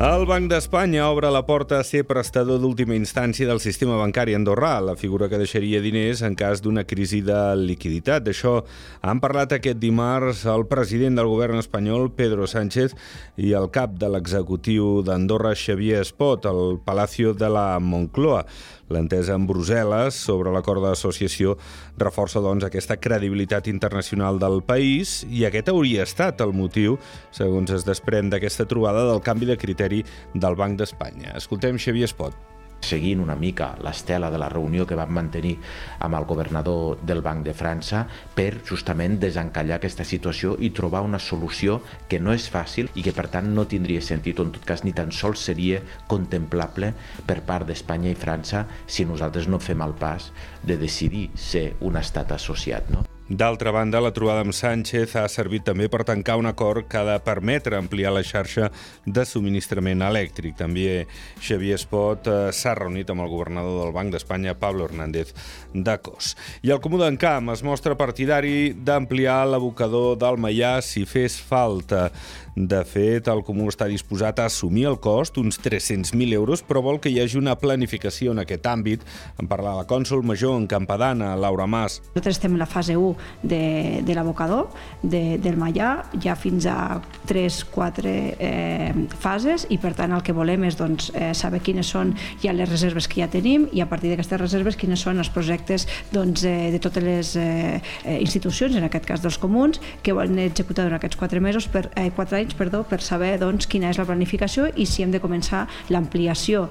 El Banc d'Espanya obre la porta a ser prestador d'última instància del sistema bancari andorrà, la figura que deixaria diners en cas d'una crisi de liquiditat. D'això han parlat aquest dimarts el president del govern espanyol, Pedro Sánchez, i el cap de l'executiu d'Andorra, Xavier Espot, al Palacio de la Moncloa. L'entesa en Brussel·les sobre l'acord d'associació reforça doncs, aquesta credibilitat internacional del país i aquest hauria estat el motiu, segons es desprèn d'aquesta trobada, del canvi de criteri del Banc d'Espanya. Escoltem Xavier Espot seguint una mica l'estela de la reunió que vam mantenir amb el governador del Banc de França per justament desencallar aquesta situació i trobar una solució que no és fàcil i que per tant no tindria sentit o en tot cas ni tan sols seria contemplable per part d'Espanya i França si nosaltres no fem el pas de decidir ser un estat associat. No? D'altra banda, la trobada amb Sánchez ha servit també per tancar un acord que ha de permetre ampliar la xarxa de subministrament elèctric. També Xavier Espot eh, s'ha reunit amb el governador del Banc d'Espanya, Pablo Hernández de Cos. I el Comú d'en Camp es mostra partidari d'ampliar l'abocador del Maià si fes falta. De fet, el Comú està disposat a assumir el cost, uns 300.000 euros, però vol que hi hagi una planificació en aquest àmbit. En parla la cònsol major en Campadana, Laura Mas. Nosaltres estem en la fase 1 de, de l'abocador, de, del Mallà, ja fins a 3-4 eh, fases i per tant el que volem és doncs, eh, saber quines són ja les reserves que ja tenim i a partir d'aquestes reserves quines són els projectes doncs, eh, de totes les eh, institucions, en aquest cas dels comuns, que volen executar durant aquests 4 mesos per, eh, 4 anys perdó, per saber doncs, quina és la planificació i si hem de començar l'ampliació.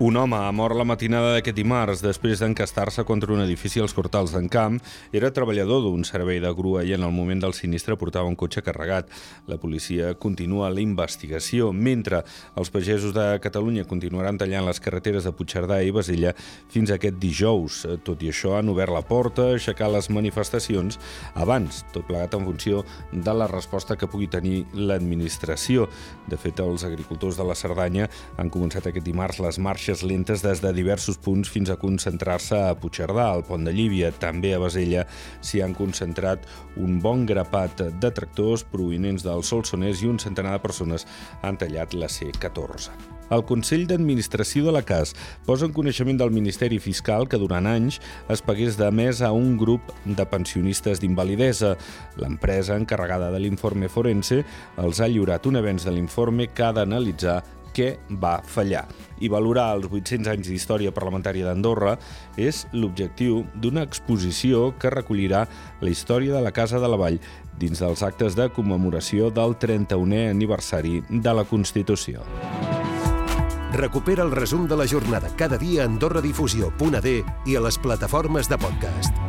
Un home ha mort la matinada d'aquest dimarts després d'encastar-se contra un edifici als Cortals d'en Camp. Era treballador d'un servei de grua i en el moment del sinistre portava un cotxe carregat. La policia continua la investigació, mentre els pagesos de Catalunya continuaran tallant les carreteres de Puigcerdà i Basilla fins aquest dijous. Tot i això, han obert la porta, aixecat les manifestacions abans, tot plegat en funció de la resposta que pugui tenir l'administració. De fet, els agricultors de la Cerdanya han començat aquest dimarts les marxes marxes lentes des de diversos punts fins a concentrar-se a Puigcerdà, al Pont de Llívia. També a Basella s'hi han concentrat un bon grapat de tractors provinents del Solsonès i un centenar de persones han tallat la C14. El Consell d'Administració de la CAS posa en coneixement del Ministeri Fiscal que durant anys es pagués de més a un grup de pensionistes d'invalidesa. L'empresa encarregada de l'informe forense els ha lliurat un avenç de l'informe que ha d'analitzar què va fallar. I valorar els 800 anys d'història parlamentària d'Andorra és l'objectiu d'una exposició que recollirà la història de la Casa de la Vall dins dels actes de commemoració del 31è aniversari de la Constitució. Recupera el resum de la jornada cada dia a AndorraDifusió.d i a les plataformes de podcast.